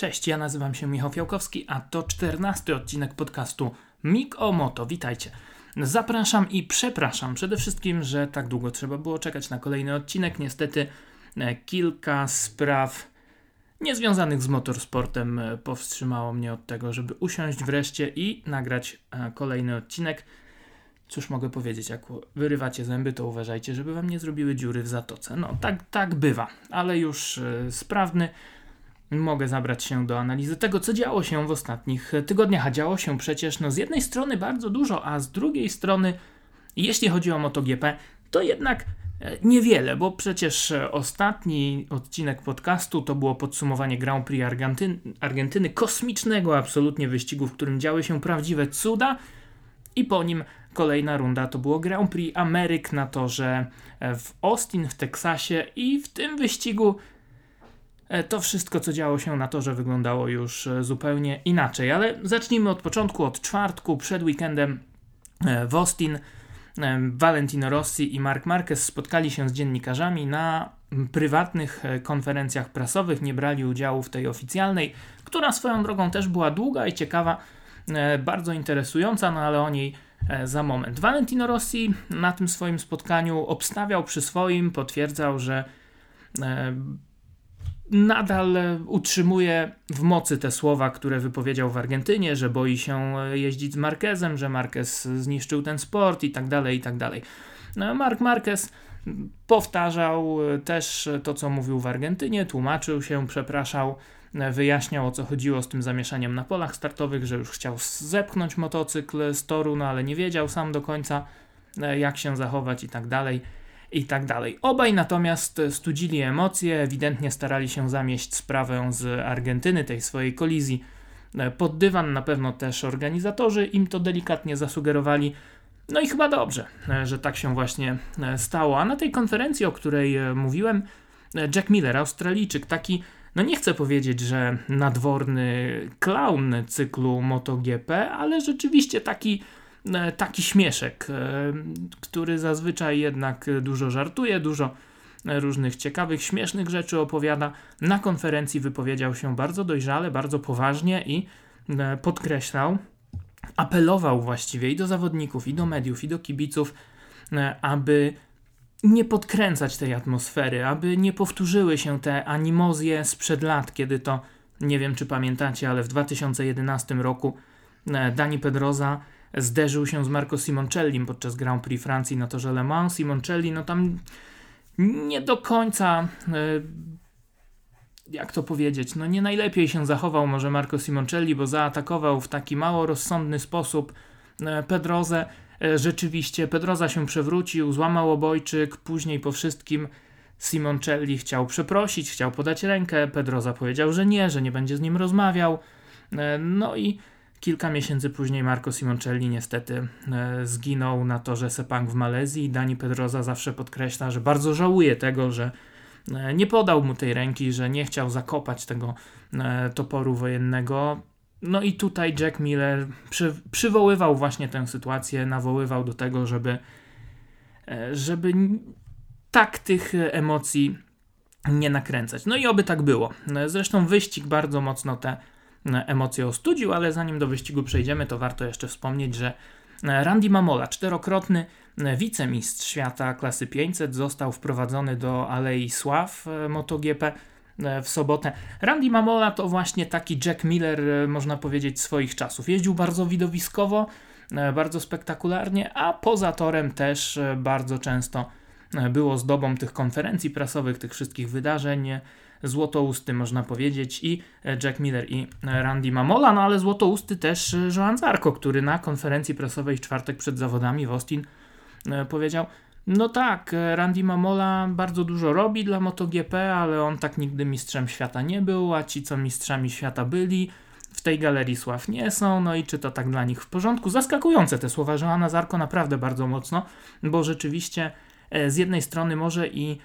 Cześć, ja nazywam się Michał Fiałkowski, a to czternasty odcinek podcastu Mik o Moto. Witajcie. Zapraszam i przepraszam przede wszystkim, że tak długo trzeba było czekać na kolejny odcinek. Niestety e, kilka spraw niezwiązanych z motorsportem e, powstrzymało mnie od tego, żeby usiąść wreszcie i nagrać e, kolejny odcinek. Cóż mogę powiedzieć, jak wyrywacie zęby, to uważajcie, żeby wam nie zrobiły dziury w zatoce. No, tak, tak bywa, ale już sprawny mogę zabrać się do analizy tego, co działo się w ostatnich tygodniach. A działo się przecież no, z jednej strony bardzo dużo, a z drugiej strony, jeśli chodzi o MotoGP, to jednak e, niewiele, bo przecież ostatni odcinek podcastu to było podsumowanie Grand Prix Argentyny, Argentyny kosmicznego absolutnie wyścigu, w którym działy się prawdziwe cuda i po nim kolejna runda to było Grand Prix Ameryk na torze w Austin w Teksasie i w tym wyścigu E, to wszystko, co działo się na torze, wyglądało już e, zupełnie inaczej. Ale zacznijmy od początku, od czwartku, przed weekendem e, w Austin. Valentino Rossi i Mark Marquez spotkali się z dziennikarzami na prywatnych konferencjach prasowych, nie brali udziału w tej oficjalnej, która swoją drogą też była długa i ciekawa, bardzo interesująca, no ale o niej za moment. Valentino Rossi na tym swoim spotkaniu obstawiał przy swoim, potwierdzał, że nadal utrzymuje w mocy te słowa, które wypowiedział w Argentynie, że boi się jeździć z Marquezem, że Marquez zniszczył ten sport i tak dalej, i tak dalej. No, Mark Marquez powtarzał też to, co mówił w Argentynie, tłumaczył się, przepraszał, wyjaśniał o co chodziło z tym zamieszaniem na polach startowych, że już chciał zepchnąć motocykl z toru, no ale nie wiedział sam do końca jak się zachować i tak dalej i tak dalej. Obaj natomiast studzili emocje, ewidentnie starali się zamieść sprawę z Argentyny, tej swojej kolizji pod dywan. Na pewno też organizatorzy im to delikatnie zasugerowali. No i chyba dobrze, że tak się właśnie stało. A na tej konferencji, o której mówiłem, Jack Miller, Australijczyk, taki, no nie chcę powiedzieć, że nadworny clown cyklu MotoGP, ale rzeczywiście taki E, taki śmieszek, e, który zazwyczaj jednak dużo żartuje, dużo różnych ciekawych, śmiesznych rzeczy opowiada. Na konferencji wypowiedział się bardzo dojrzale, bardzo poważnie i e, podkreślał, apelował właściwie i do zawodników, i do mediów, i do kibiców, aby nie podkręcać tej atmosfery, aby nie powtórzyły się te animozje sprzed lat, kiedy to, nie wiem czy pamiętacie, ale w 2011 roku Dani Pedroza zderzył się z Marco Simoncellim podczas Grand Prix Francji na torze Le Mans. Simoncelli, no tam nie do końca, e, jak to powiedzieć, no nie najlepiej się zachował może Marco Simoncelli, bo zaatakował w taki mało rozsądny sposób e, Pedrozę. E, rzeczywiście Pedroza się przewrócił, złamał obojczyk, później po wszystkim Simoncelli chciał przeprosić, chciał podać rękę, Pedroza powiedział, że nie, że nie będzie z nim rozmawiał. No i Kilka miesięcy później Marco Simoncelli niestety e, zginął na torze Sepang w Malezji Dani Pedroza zawsze podkreśla, że bardzo żałuje tego, że e, nie podał mu tej ręki, że nie chciał zakopać tego e, toporu wojennego. No i tutaj Jack Miller przy, przywoływał właśnie tę sytuację, nawoływał do tego, żeby, żeby tak tych emocji nie nakręcać. No i oby tak było. Zresztą wyścig bardzo mocno te emocje ostudził, ale zanim do wyścigu przejdziemy, to warto jeszcze wspomnieć, że Randy Mamola, czterokrotny wicemistrz świata klasy 500, został wprowadzony do Alei Sław e, MotoGP e, w sobotę. Randy Mamola to właśnie taki Jack Miller, e, można powiedzieć, swoich czasów. Jeździł bardzo widowiskowo, bardzo spektakularnie, a poza torem też bardzo często było zdobą tych konferencji prasowych, tych wszystkich wydarzeń złotousty, można powiedzieć, i e, Jack Miller i e, Randy Mamola, no ale złotousty też e, Joan Zarco, który na konferencji prasowej w czwartek przed zawodami w Austin powiedział, no tak, Randy Mamola bardzo dużo robi dla MotoGP, ale on tak nigdy mistrzem świata nie był, a ci, co mistrzami świata byli, w tej galerii sław nie są, no i czy to tak dla nich w porządku? Zaskakujące te słowa Joana Zarko naprawdę bardzo mocno, bo rzeczywiście z jednej strony może i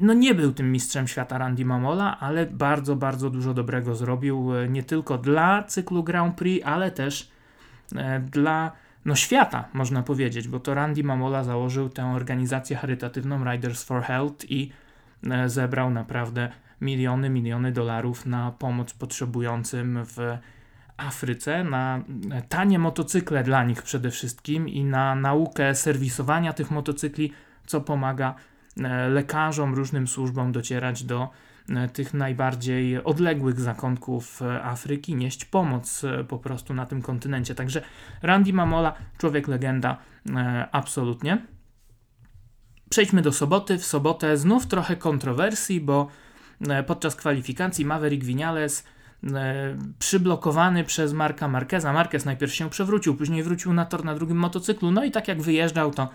no nie był tym mistrzem świata Randy Mamola, ale bardzo, bardzo dużo dobrego zrobił e, nie tylko dla cyklu Grand Prix, ale też e, dla no, świata, można powiedzieć, bo to Randy Mamola założył tę organizację charytatywną Riders for Health i zebrał naprawdę miliony, miliony dolarów na pomoc potrzebującym w Afryce, na tanie motocykle dla nich przede wszystkim i na naukę serwisowania tych motocykli, co pomaga e, lekarzom, różnym służbom docierać do e, tych najbardziej odległych zakątków e, Afryki, nieść pomoc po prostu na tym kontynencie. Także Randy Mamola, człowiek legenda, absolutnie. Przejdźmy do soboty. W sobotę znów trochę kontrowersji, bo podczas kwalifikacji Maverick Vinales E, przyblokowany przez Marka Marqueza. Marquez najpierw się przewrócił, później wrócił na tor na drugim motocyklu, no i tak jak wyjeżdżał, to e,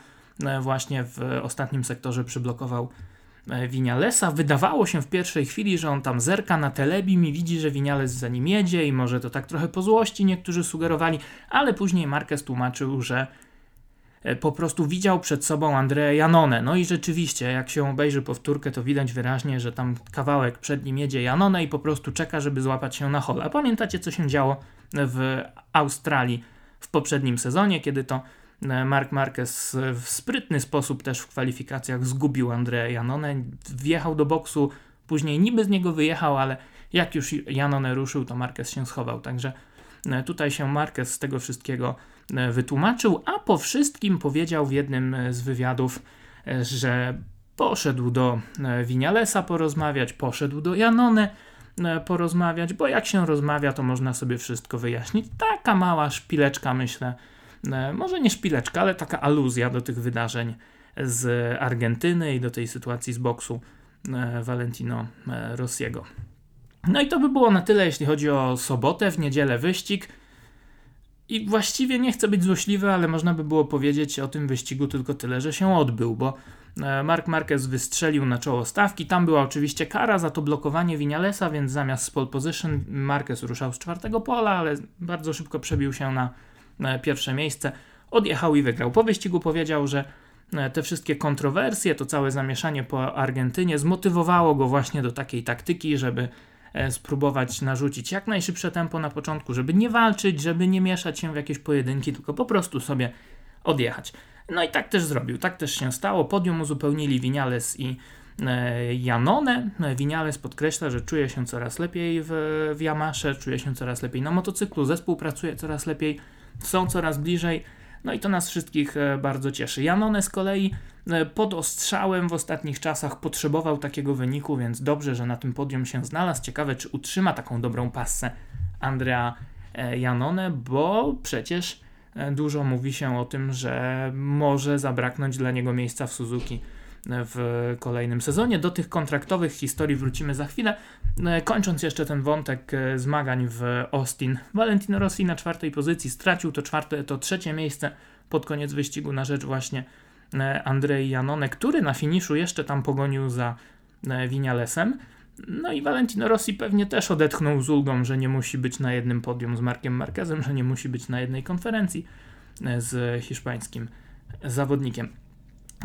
właśnie w ostatnim sektorze przyblokował e, Winialesa. Wydawało się w pierwszej chwili, że on tam zerka na telebim i widzi, że Winiales za nim jedzie i może to tak trochę po złości niektórzy sugerowali, ale później Marquez tłumaczył, że E, po prostu widział przed sobą Andrea Janone. No i rzeczywiście, jak się obejrzy powtórkę, to widać wyraźnie, że tam kawałek przed nim jedzie Janone i po prostu czeka, żeby złapać się na hole. A pamiętacie, co się działo w Australii w poprzednim sezonie, kiedy to e, Mark Marquez w sprytny sposób też w kwalifikacjach zgubił Andrea Janone, wjechał do boksu, później niby z niego wyjechał, ale jak już Janone ruszył, to Marquez się schował. Także e, tutaj się Marquez z tego wszystkiego E, wytłumaczył, a po wszystkim powiedział w jednym e, z wywiadów, e, że poszedł do Winialesa porozmawiać, poszedł do Janone porozmawiać, bo jak się rozmawia, to można sobie wszystko wyjaśnić. Taka mała szpileczka, myślę, może nie szpileczka, ale taka aluzja do tych wydarzeń z Argentyny i do tej sytuacji z boksu Valentino Rossiego. No i to by było na tyle, jeśli chodzi o sobotę, w niedzielę wyścig. I właściwie nie chcę być złośliwy, ale można by było powiedzieć o tym wyścigu tylko tyle, że się odbył, bo e, Mark Marquez wystrzelił na czoło stawki. Tam była oczywiście kara za to blokowanie Vinalesa, więc zamiast pole position Marquez ruszał z czwartego pola, ale bardzo szybko przebił się na pierwsze miejsce. Odjechał i wygrał. Po wyścigu powiedział, że e, te wszystkie kontrowersje, to całe zamieszanie po Argentynie zmotywowało go właśnie do takiej taktyki, żeby E, spróbować narzucić jak najszybsze tempo na początku, żeby nie walczyć, żeby nie mieszać się w jakieś pojedynki, tylko po prostu sobie odjechać. No i tak też zrobił, tak też się stało. Podium uzupełnili Vinales i e, Janone. Vinales podkreśla, że czuje się coraz lepiej w, w Yamasze, czuje się coraz lepiej na motocyklu, zespół pracuje coraz lepiej, są coraz bliżej. No i to nas wszystkich e, bardzo cieszy. Janone z kolei E, pod ostrzałem w ostatnich czasach potrzebował takiego wyniku, więc dobrze, że na tym podium się znalazł. Ciekawe, czy utrzyma taką dobrą pasę Andrea e, Janone, bo przecież dużo mówi się o tym, że może zabraknąć dla niego miejsca w Suzuki w kolejnym sezonie. Do tych kontraktowych historii wrócimy za chwilę. Kończąc jeszcze ten wątek zmagań w Austin, Valentino Rossi na czwartej pozycji stracił to czwarte, to trzecie miejsce pod koniec wyścigu na rzecz właśnie E, Andrzej Janone, który na finiszu jeszcze tam pogonił za e, Winialesem. No i Valentino Rossi pewnie też odetchnął z ulgą, że nie musi być na jednym podium z Markiem Marquezem, że nie musi być na jednej konferencji e, z hiszpańskim zawodnikiem.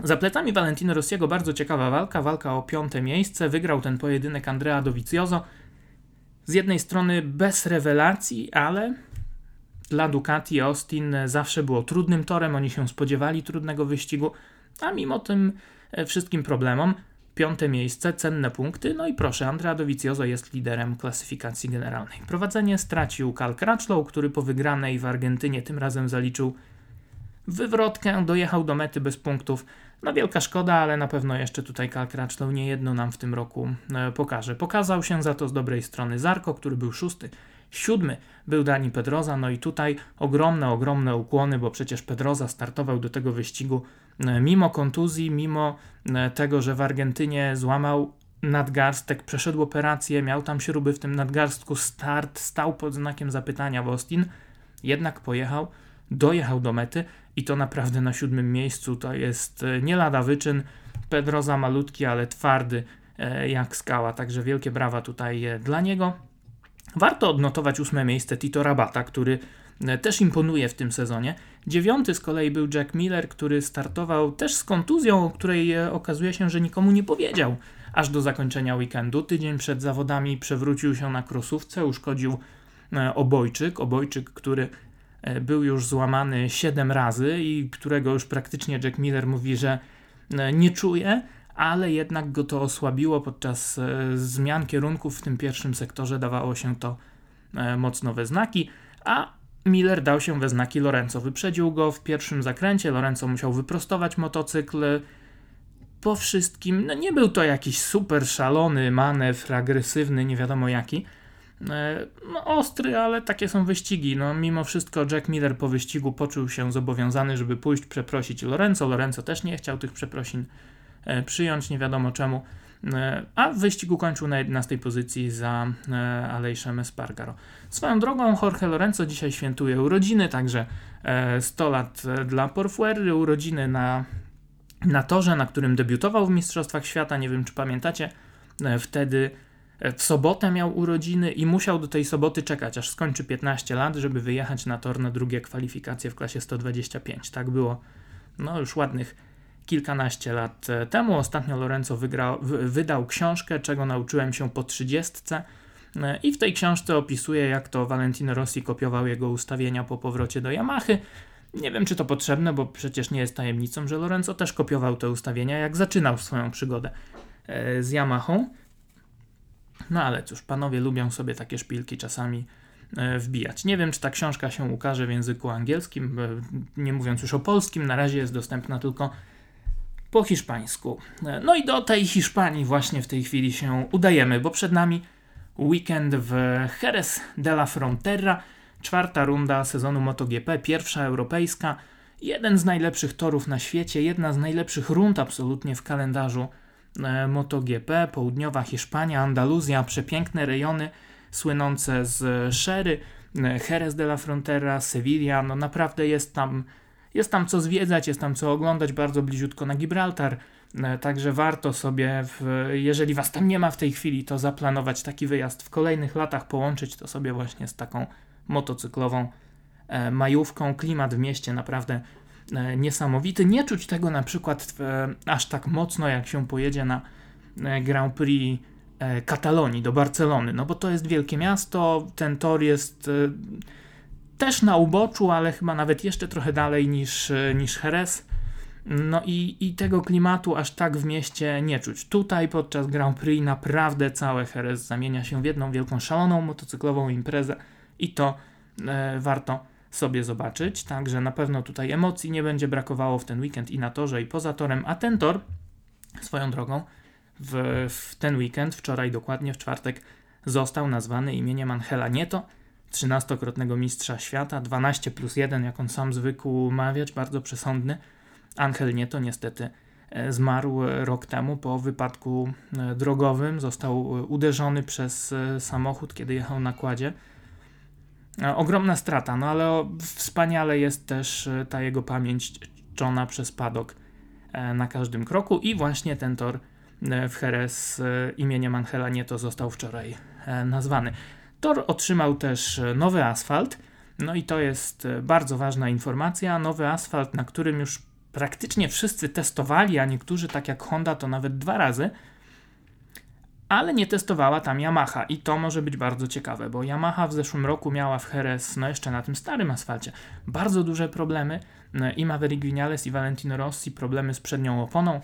Za plecami Valentino Rossiego bardzo ciekawa walka, walka o piąte miejsce. Wygrał ten pojedynek Andrea Dovizioso. Z jednej strony bez rewelacji, ale dla Ducati Austin zawsze było trudnym torem, oni się spodziewali trudnego wyścigu, a mimo tym e, wszystkim problemom piąte miejsce, cenne punkty, no i proszę, Andrea Dovizioso jest liderem klasyfikacji generalnej. Prowadzenie stracił Cal Crutchlow, który po wygranej w Argentynie tym razem zaliczył wywrotkę, dojechał do mety bez punktów. No wielka szkoda, ale na pewno jeszcze tutaj Cal Crutchlow nie jedno nam w tym roku e, pokaże. Pokazał się za to z dobrej strony Zarko, który był szósty Siódmy był Dani Pedroza, no i tutaj ogromne, ogromne ukłony, bo przecież Pedroza startował do tego wyścigu e, mimo kontuzji, mimo e, tego, że w Argentynie złamał nadgarstek, przeszedł operację, miał tam śruby w tym nadgarstku, start, stał pod znakiem zapytania w Austin, jednak pojechał, dojechał do mety i to naprawdę na siódmym miejscu to jest e, nie lada wyczyn. Pedroza malutki, ale twardy jak skała, także wielkie brawa tutaj dla niego. Warto odnotować ósme miejsce Tito Rabata, który e, też imponuje w tym sezonie. Dziewiąty z kolei był Jack Miller, który startował też z kontuzją, o której e, okazuje się, że nikomu nie powiedział aż do zakończenia weekendu. Tydzień przed zawodami przewrócił się na krosówce, uszkodził e, obojczyk. Obojczyk, który był już złamany 7 razy i którego już praktycznie Jack Miller mówi, że nie czuje, ale jednak go to osłabiło podczas e, zmian kierunków w tym pierwszym sektorze, dawało się to e, mocno we znaki, a Miller dał się we znaki Lorenzo. Wyprzedził go w pierwszym zakręcie, Lorenzo musiał wyprostować motocykl. Po wszystkim, no nie był to jakiś super szalony manewr, agresywny, nie wiadomo jaki, E, no, ostry, ale takie są wyścigi. No, mimo wszystko Jack Miller po wyścigu poczuł się zobowiązany, żeby pójść przeprosić Lorenzo. Lorenzo też nie chciał tych przeprosin e, przyjąć, nie wiadomo czemu. E, a w wyścigu kończył na 11 pozycji za Alejszem Espargaro. Swoją drogą Jorge Lorenzo dzisiaj świętuje urodziny, także 100 lat dla Porfuery, urodziny na, na torze, na którym debiutował w Mistrzostwach Świata. Nie wiem, czy pamiętacie, wtedy w sobotę miał urodziny i musiał do tej soboty czekać, aż skończy 15 lat, żeby wyjechać na tor na drugie kwalifikacje w klasie 125. Tak było no już ładnych kilkanaście lat e, temu. Ostatnio Lorenzo wygrał, wydał książkę, czego nauczyłem się po 30. E, I w tej książce opisuje, jak to Valentino Rossi kopiował jego ustawienia po powrocie do Yamahy. Nie wiem, czy to potrzebne, bo przecież nie jest tajemnicą, że Lorenzo też kopiował te ustawienia, jak zaczynał swoją przygodę e, z Yamahą. No ale cóż, panowie lubią sobie takie szpilki czasami e, wbijać. Nie wiem, czy ta książka się ukaże w języku angielskim, nie mówiąc już o polskim, na razie jest dostępna tylko po hiszpańsku. E, no i do tej Hiszpanii właśnie w tej chwili się udajemy, bo przed nami weekend w Jerez de la Frontera, czwarta runda sezonu MotoGP, pierwsza europejska, jeden z najlepszych torów na świecie, jedna z najlepszych rund absolutnie w kalendarzu E, MotoGP, południowa Hiszpania, Andaluzja, przepiękne rejony słynące z Sherry, e, Jerez de la Frontera, Sevilla, no naprawdę jest tam, jest tam co zwiedzać, jest tam co oglądać, bardzo bliziutko na Gibraltar, e, także warto sobie, w, jeżeli was tam nie ma w tej chwili, to zaplanować taki wyjazd w kolejnych latach, połączyć to sobie właśnie z taką motocyklową majówką, klimat w mieście naprawdę E, niesamowity. Nie czuć tego na przykład aż tak mocno, jak się pojedzie na e, Grand Prix e, Katalonii do Barcelony, no bo to jest wielkie miasto, ten tor jest też na uboczu, ale chyba nawet jeszcze trochę dalej niż, niż Jerez. No i, i tego klimatu aż tak w mieście nie czuć. Tutaj podczas Grand Prix naprawdę całe Jerez zamienia się w jedną wielką szaloną motocyklową imprezę i to e, warto sobie zobaczyć, także na pewno tutaj emocji nie będzie brakowało w ten weekend i na torze i poza torem, a ten tor swoją drogą w, w ten weekend, wczoraj dokładnie w czwartek, został nazwany imieniem Angela Nieto, 13-krotnego mistrza świata, 12 plus 1, jak on sam zwykł mawiać, bardzo przesądny. Angel Nieto niestety e, zmarł rok temu po wypadku e, drogowym, został uderzony przez e, samochód, kiedy jechał na kładzie. E, ogromna strata, no ale wspaniale jest też e, ta jego pamięć czczona przez padok e, na każdym kroku i właśnie ten tor w Jerez imieniem Angela Nieto został wczoraj nazwany. Tor otrzymał też nowy asfalt, no i to jest bardzo ważna informacja. Nowy asfalt, na którym już praktycznie wszyscy testowali, a niektórzy, tak jak Honda, to nawet dwa razy ale nie testowała tam Yamaha i to może być bardzo ciekawe, bo Yamaha w zeszłym roku miała w Jerez, no jeszcze na tym starym asfalcie, bardzo duże problemy no i Maverick Vinales i Valentino Rossi problemy z przednią oponą.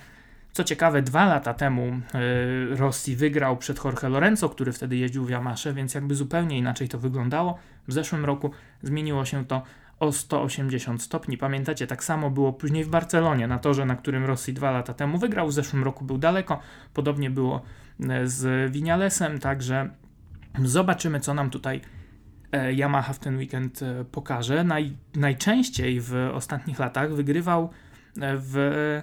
Co ciekawe, dwa lata temu yy, Rossi wygrał przed Jorge Lorenzo, który wtedy jeździł w Yamasze, więc jakby zupełnie inaczej to wyglądało. W zeszłym roku zmieniło się to o 180 stopni. Pamiętacie, tak samo było później w Barcelonie, na torze, na którym Rossi dwa lata temu wygrał. W zeszłym roku był daleko. Podobnie było e, z Vinalesem, także zobaczymy, co nam tutaj e, Yamaha w ten weekend e, pokaże. Naj, najczęściej w ostatnich latach wygrywał w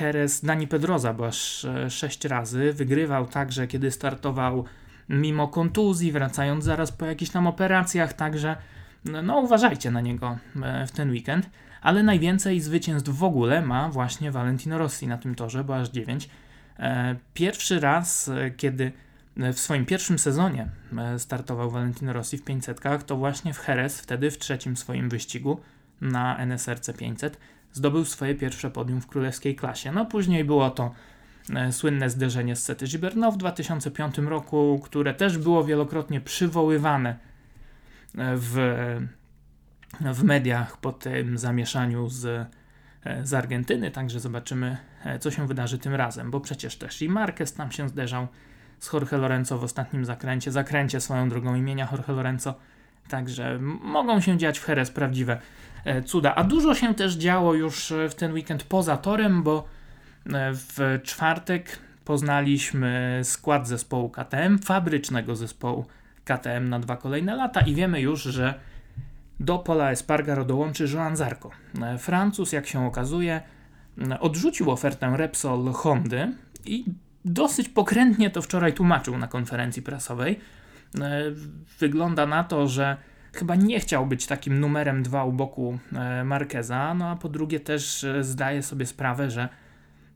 Jerez Dani Pedroza, bo aż 6 razy. Wygrywał także, kiedy startował mimo kontuzji, wracając zaraz po jakichś tam operacjach, także no, no uważajcie na niego e, w ten weekend, ale najwięcej zwycięstw w ogóle ma właśnie Valentino Rossi na tym torze, bo aż 9. E, pierwszy raz, e, kiedy w swoim pierwszym sezonie startował Valentino Rossi w 500, to właśnie w Jerez, wtedy w trzecim swoim wyścigu na NSRC 500, zdobył swoje pierwsze podium w królewskiej klasie. No później było to słynne zderzenie z Sety Gibernau w 2005 roku, które też było wielokrotnie przywoływane w, w mediach po tym zamieszaniu z, z Argentyny, także zobaczymy, co się wydarzy tym razem, bo przecież też i Marquez tam się zderzał z Jorge Lorenzo w ostatnim zakręcie, zakręcie swoją drogą imienia Jorge Lorenzo, także mogą się dziać w Jerez prawdziwe cuda. A dużo się też działo już w ten weekend poza torem, bo w czwartek poznaliśmy skład zespołu KTM, fabrycznego zespołu KTM na dwa kolejne lata i wiemy już, że do Pola Espargaro dołączy Joan Zarco. Francuz, jak się okazuje, odrzucił ofertę Repsol Hondy i dosyć pokrętnie to wczoraj tłumaczył na konferencji prasowej. Wygląda na to, że chyba nie chciał być takim numerem dwa u boku Marqueza, no a po drugie też zdaje sobie sprawę, że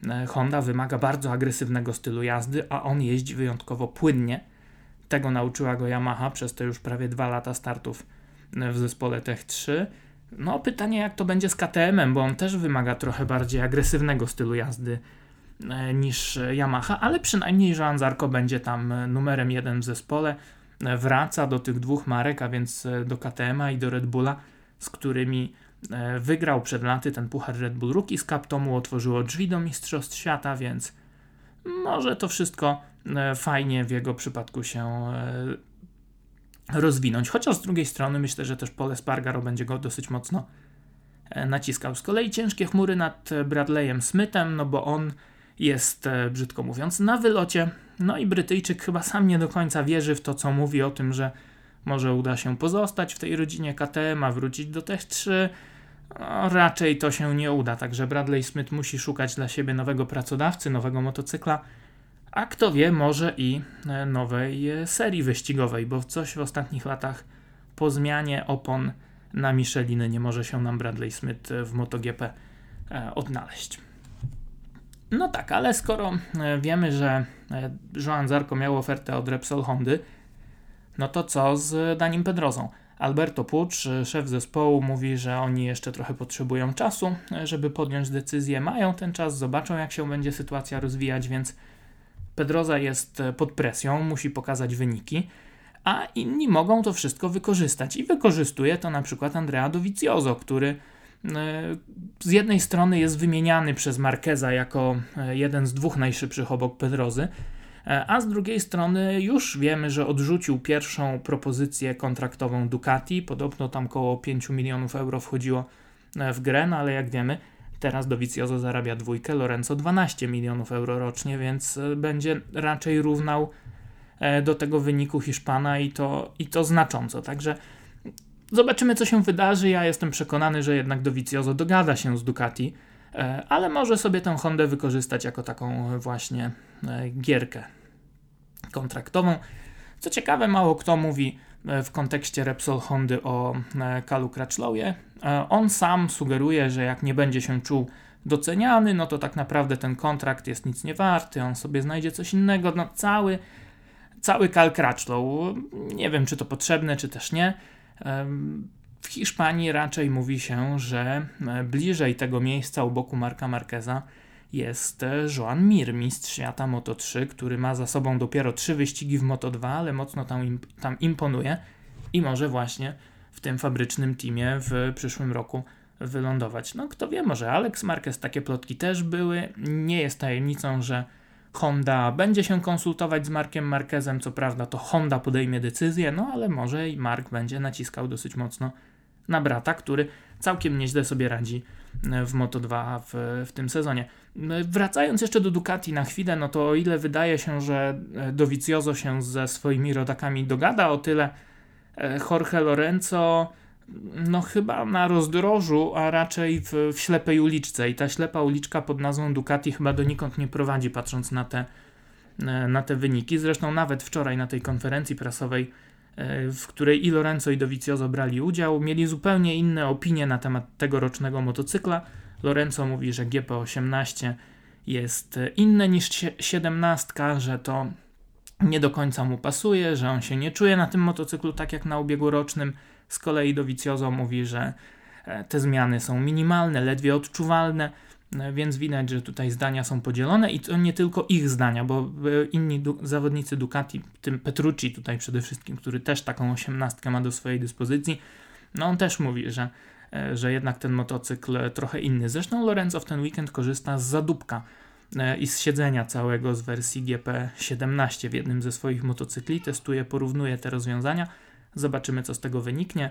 E, Honda wymaga bardzo agresywnego stylu jazdy, a on jeździ wyjątkowo płynnie. Tego nauczyła go Yamaha przez te już prawie dwa lata startów e, w zespole Tech 3. No, pytanie, jak to będzie z KTM-em, bo on też wymaga trochę bardziej agresywnego stylu jazdy e, niż Yamaha, ale przynajmniej Joan Zarco będzie tam numerem jeden w zespole. Wraca do tych dwóch marek, a więc do KTM-a i do Red Bulla, z którymi E, wygrał przed laty ten puchar Red Bull Rookies Cup, to mu otworzyło drzwi do Mistrzostw Świata, więc może to wszystko e, fajnie w jego przypadku się e, rozwinąć. Chociaż z drugiej strony myślę, że też Pole Spargaro będzie go dosyć mocno naciskał. Z kolei ciężkie chmury nad Bradleyem Smithem, no bo on jest, brzydko mówiąc, na wylocie. No i Brytyjczyk chyba sam nie do końca wierzy w to, co mówi o tym, że może uda się pozostać w tej rodzinie KTM, a wrócić do Tech 3. No, raczej to się nie uda, także Bradley Smith musi szukać dla siebie nowego pracodawcy, nowego motocykla, a kto wie, może i e, nowej e, serii wyścigowej, bo coś w ostatnich latach po zmianie opon na Micheliny nie może się nam Bradley Smith w MotoGP e, odnaleźć. No tak, ale skoro wiemy, że Joan Zarco miał ofertę od Repsol Hondy, no to co z Danim Pedrozą? Alberto Pucz, szef zespołu, mówi, że oni jeszcze trochę potrzebują czasu, żeby podjąć decyzję. Mają ten czas, zobaczą jak się będzie sytuacja rozwijać, więc Pedroza jest pod presją, musi pokazać wyniki, a inni mogą to wszystko wykorzystać. I wykorzystuje to na przykład Andrea Dovizioso, który e, z jednej strony jest wymieniany przez Marqueza jako e, jeden z dwóch najszybszych obok Pedrozy, E, a z drugiej strony już wiemy, że odrzucił pierwszą propozycję kontraktową Ducati. Podobno tam około 5 milionów euro wchodziło e, w grę, no ale jak wiemy, teraz Dovizioso zarabia dwójkę, Lorenzo 12 milionów euro rocznie, więc e, będzie raczej równał do tego wyniku Hiszpana i to, i to znacząco. Także zobaczymy, co się wydarzy. Ja jestem przekonany, że jednak Dovizioso dogada się z Ducati, ale może sobie tę Hondę wykorzystać jako taką właśnie gierkę kontraktową. Co ciekawe, mało kto mówi e, w kontekście Repsol Hondy o Kalu e, Crutchlowie. E, on sam sugeruje, że jak nie będzie się czuł doceniany, no to tak naprawdę ten kontrakt jest nic nie warty, on sobie znajdzie coś innego. No cały, cały Cal nie wiem czy to potrzebne, czy też nie. W Hiszpanii raczej mówi się, że bliżej tego miejsca u boku Marka Marqueza jest Joan Mir, mistrz świata Moto3, który ma za sobą dopiero trzy wyścigi w Moto2, ale mocno tam, tam imponuje i może właśnie w tym fabrycznym teamie w przyszłym roku wylądować. No kto wie, może Alex Marquez, takie plotki też były. Nie jest tajemnicą, że Honda będzie się konsultować z Markiem Marquezem, co prawda to Honda podejmie decyzję, no ale może i Mark będzie naciskał dosyć mocno na brata, który całkiem nieźle sobie radzi w Moto2 w, w tym sezonie. Wracając jeszcze do Ducati na chwilę, no to o ile wydaje się, że Dovizioso się ze swoimi rodakami dogada, o tyle e, Jorge Lorenzo no chyba na rozdrożu, a raczej w, w ślepej uliczce i ta ślepa uliczka pod nazwą Ducati chyba donikąd nie prowadzi, patrząc na te, e, na te wyniki. Zresztą nawet wczoraj na tej konferencji prasowej E, w której i Lorenzo i Dovizioso brali udział, mieli zupełnie inne opinie na temat tegorocznego motocykla. Lorenzo mówi, że GP18 jest inne niż 17, że to nie do końca mu pasuje, że on się nie czuje na tym motocyklu tak jak na ubiegłorocznym. Z kolei Dovizioso mówi, że e, te zmiany są minimalne, ledwie odczuwalne. E, więc widać, że tutaj zdania są podzielone i to nie tylko ich zdania, bo e, inni du zawodnicy Ducati, tym Petrucci tutaj przede wszystkim, który też taką osiemnastkę ma do swojej dyspozycji, no on też mówi, że że jednak ten motocykl trochę inny. Zresztą Lorenzo w ten weekend korzysta z zadupka i z siedzenia całego z wersji GP17 w jednym ze swoich motocykli. Testuje, porównuje te rozwiązania. Zobaczymy, co z tego wyniknie.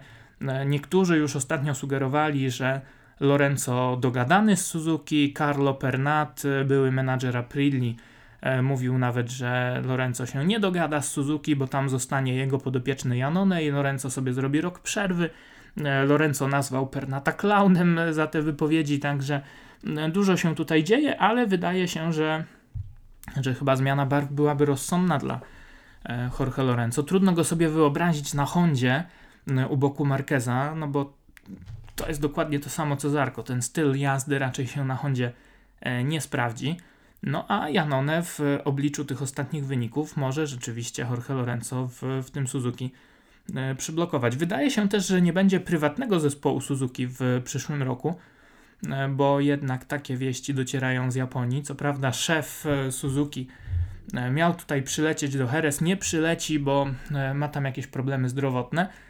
Niektórzy już ostatnio sugerowali, że Lorenzo dogadany z Suzuki, Carlo Pernat, były menadżer Aprilia, e, mówił nawet, że Lorenzo się nie dogada z Suzuki, bo tam zostanie jego podopieczny Janone i Lorenzo sobie zrobi rok przerwy. E, Lorenzo nazwał Pernata clownem za te wypowiedzi, także e, dużo się tutaj dzieje, ale wydaje się, że, że chyba zmiana barw byłaby rozsądna dla Jorge Lorenzo. Trudno go sobie wyobrazić na Hondzie u boku Marqueza, no bo to jest dokładnie to samo co Zarko. Ten styl jazdy raczej się na Hondzie e, nie sprawdzi. No a Janone w obliczu tych ostatnich wyników może rzeczywiście Jorge Lorenzo w, w tym Suzuki e, przyblokować. Wydaje się też, że nie będzie prywatnego zespołu Suzuki w przyszłym roku, e, bo jednak takie wieści docierają z Japonii. Co prawda szef Suzuki miał tutaj przylecieć do Heres, nie przyleci, bo ma tam jakieś problemy zdrowotne E,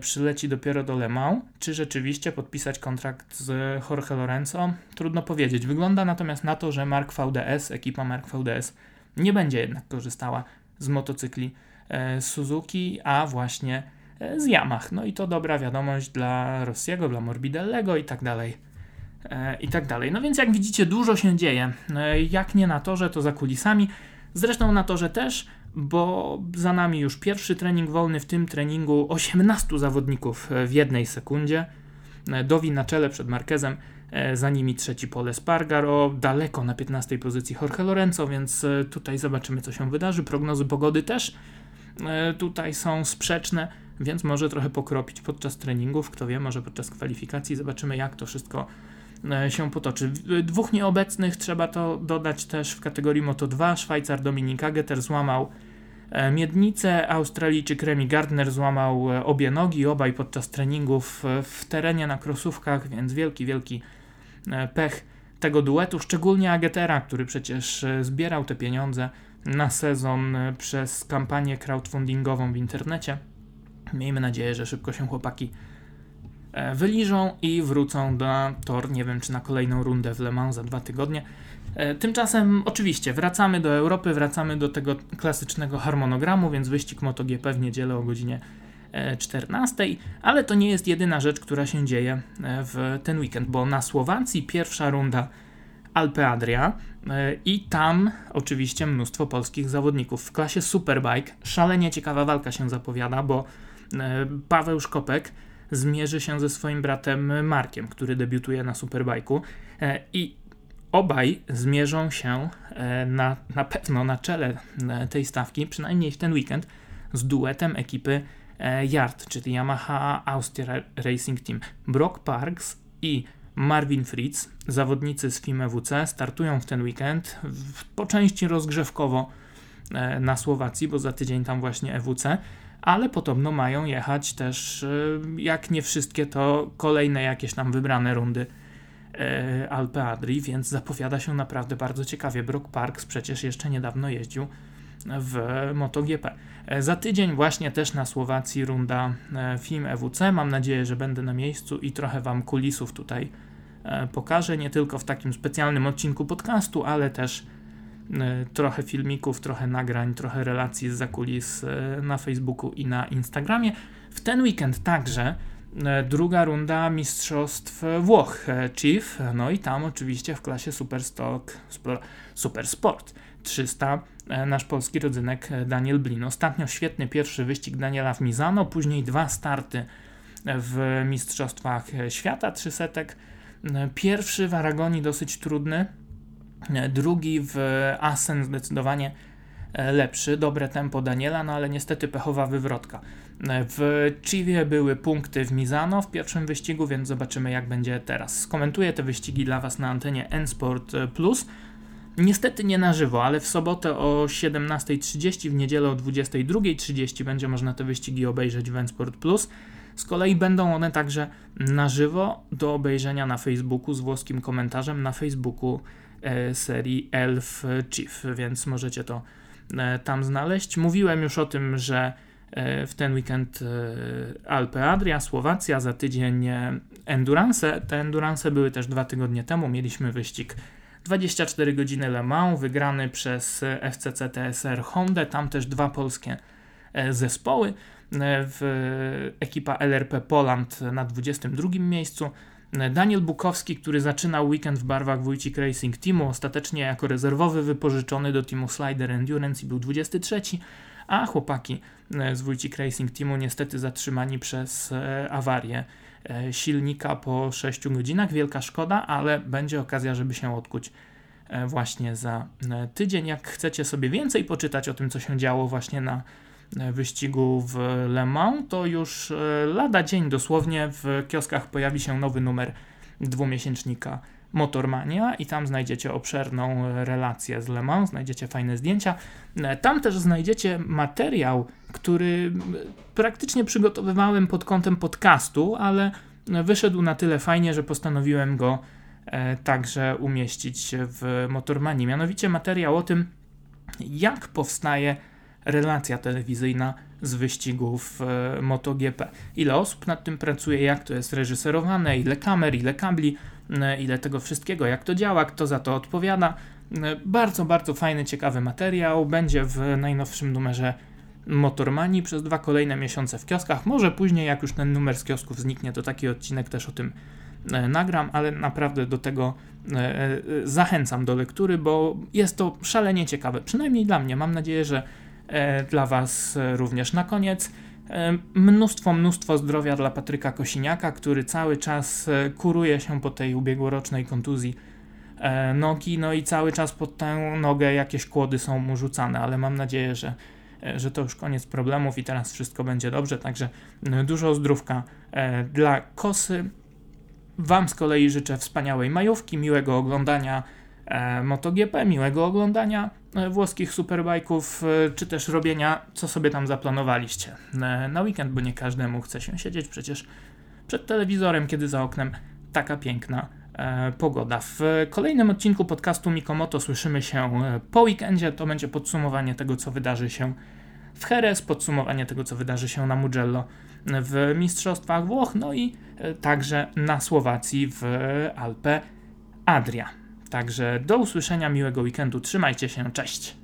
przyleci dopiero do Le Mans. Czy rzeczywiście podpisać kontrakt z Jorge Lorenzo? Trudno powiedzieć. Wygląda natomiast na to, że Mark VDS, ekipa Mark VDS, nie będzie jednak korzystała z motocykli e, Suzuki, a właśnie e, z Yamaha. No i to dobra wiadomość dla Rossiego, dla Morbidellego i tak dalej. I tak dalej. No więc jak widzicie, dużo się dzieje. Jak nie na torze, to za kulisami. Zresztą na torze też bo za nami już pierwszy trening wolny, w tym treningu 18 zawodników w jednej sekundzie. Dowi na czele przed Marquezem, e, za nimi trzeci pole Spargaro, daleko na 15 pozycji Jorge Lorenzo, więc e, tutaj zobaczymy co się wydarzy. Prognozy pogody też e, tutaj są sprzeczne, więc może trochę pokropić podczas treningów, kto wie, może podczas kwalifikacji zobaczymy jak to wszystko się potoczy. Dwóch nieobecnych trzeba to dodać też w kategorii Moto 2. Szwajcar Dominik Ageter złamał e, miednicę, Australijczyk Remy Gardner złamał e, obie nogi, obaj podczas treningów w terenie na krosówkach, więc wielki, wielki e, pech tego duetu, szczególnie Agetera, który przecież zbierał te pieniądze na sezon przez kampanię crowdfundingową w internecie. Miejmy nadzieję, że szybko się chłopaki E, wyliżą i wrócą do tor, nie wiem czy na kolejną rundę w Le Mans za dwa tygodnie. E, tymczasem oczywiście wracamy do Europy, wracamy do tego klasycznego harmonogramu, więc wyścig MotoGP w niedzielę o godzinie 14, e, ale to nie jest jedyna rzecz, która się dzieje w ten weekend, bo na Słowacji pierwsza runda Alpe Adria i tam oczywiście mnóstwo polskich zawodników w klasie Superbike. Szalenie ciekawa walka się zapowiada, bo Paweł Szkopek zmierzy się ze swoim bratem Markiem, który debiutuje na Superbike'u e, i obaj zmierzą się e, na, na pewno na czele e, tej stawki, przynajmniej w ten weekend, z duetem ekipy Yard, czyli Yamaha Austria Racing Team. Brock Parks i Marvin Fritz, zawodnicy z FIM EWC, startują w ten weekend, po części rozgrzewkowo na Słowacji, bo za tydzień tam właśnie EWC, ale podobno mają jechać też, y, jak nie wszystkie, to kolejne jakieś tam wybrane rundy y, Alpe Adri, więc zapowiada się naprawdę bardzo ciekawie. Brook Parks przecież jeszcze niedawno jeździł w MotoGP. E, za tydzień właśnie też na Słowacji runda e, film EWC. Mam nadzieję, że będę na miejscu i trochę Wam kulisów tutaj e, pokażę, nie tylko w takim specjalnym odcinku podcastu, ale też E, trochę filmików, trochę nagrań, trochę relacji z zakulis e, na Facebooku i na Instagramie. W ten weekend także e, druga runda Mistrzostw Włoch Chief, no i tam oczywiście w klasie Superstock, Super Sport 300 nasz polski rodzynek Daniel Blin. Ostatnio świetny pierwszy wyścig Daniela w Mizano, później dwa starty w Mistrzostwach Świata 300. Pierwszy w Aragonii dosyć trudny, Drugi w Asen zdecydowanie e, lepszy, dobre tempo Daniela, no ale niestety pechowa wywrotka. E, w Chivie były punkty w Mizano w pierwszym wyścigu, więc zobaczymy jak będzie teraz. Skomentuję te wyścigi dla Was na antenie N-Sport Plus. Niestety nie na żywo, ale w sobotę o 17.30, w niedzielę o 22.30 będzie można te wyścigi obejrzeć w N-Sport Plus. Z kolei będą one także na żywo do obejrzenia na Facebooku z włoskim komentarzem na Facebooku E, serii Elf Chief, więc możecie to e, tam znaleźć. Mówiłem już o tym, że e, w ten weekend Alpe Adria, Słowacja, za tydzień endurance. Te endurance były też dwa tygodnie temu. Mieliśmy wyścig 24 godziny Le Mans, wygrany przez FCC TSR Honda. Tam też dwa polskie zespoły. W ekipa LRP Poland na 22 miejscu. Daniel Bukowski, który zaczynał weekend w barwach Wójcik Racing Teamu, ostatecznie jako rezerwowy wypożyczony do teamu Slider Endurance i był 23, a chłopaki e, z Wójcik Racing Teamu niestety zatrzymani przez e, awarię e, silnika po 6 godzinach. Wielka szkoda, ale będzie okazja, żeby się odkuć właśnie za tydzień. Jak chcecie sobie więcej poczytać o tym, co się działo właśnie na wyścigu w Le Mans, to już lada dzień dosłownie w kioskach pojawi się nowy numer dwumiesięcznika Motormania i tam znajdziecie obszerną relację z Le Mans, znajdziecie fajne zdjęcia. Tam też znajdziecie materiał, który praktycznie przygotowywałem pod kątem podcastu, ale wyszedł na tyle fajnie, że postanowiłem go e, także umieścić w Motormanii. Mianowicie materiał o tym, jak powstaje relacja telewizyjna z wyścigów e, MotoGP. Ile osób nad tym pracuje, jak to jest reżyserowane, ile kamer, ile kabli, e, ile tego wszystkiego, jak to działa, kto za to odpowiada. E, bardzo, bardzo fajny, ciekawy materiał. Będzie w najnowszym numerze Motormani przez dwa kolejne miesiące w kioskach. Może później, jak już ten numer z kiosków zniknie, to taki odcinek też o tym nagram, ale naprawdę do tego zachęcam do lektury, bo jest to szalenie ciekawe. Przynajmniej dla mnie. Mam nadzieję, że dla Was również na koniec. E, mnóstwo, mnóstwo zdrowia dla Patryka Kosiniaka, który cały czas e, kuruje się po tej ubiegłorocznej kontuzji nogi, no i cały czas pod tę nogę jakieś kłody są mu rzucane, ale mam nadzieję, że, że to już koniec problemów i teraz wszystko będzie dobrze, także dużo zdrówka dla Kosy. Wam z kolei życzę wspaniałej majówki, miłego oglądania MotoGP, miłego oglądania E, włoskich superbajków, e, czy też robienia, co sobie tam zaplanowaliście e, na weekend, bo nie każdemu chce się siedzieć przecież przed telewizorem, kiedy za oknem taka piękna pogoda. W kolejnym odcinku podcastu Mikomoto słyszymy się po weekendzie. To będzie podsumowanie tego, co wydarzy się w Jerez, podsumowanie tego, co wydarzy się na Mugello w Mistrzostwach Włoch, no i także na Słowacji w Alpe Adria. Także do usłyszenia, miłego weekendu, trzymajcie się, cześć!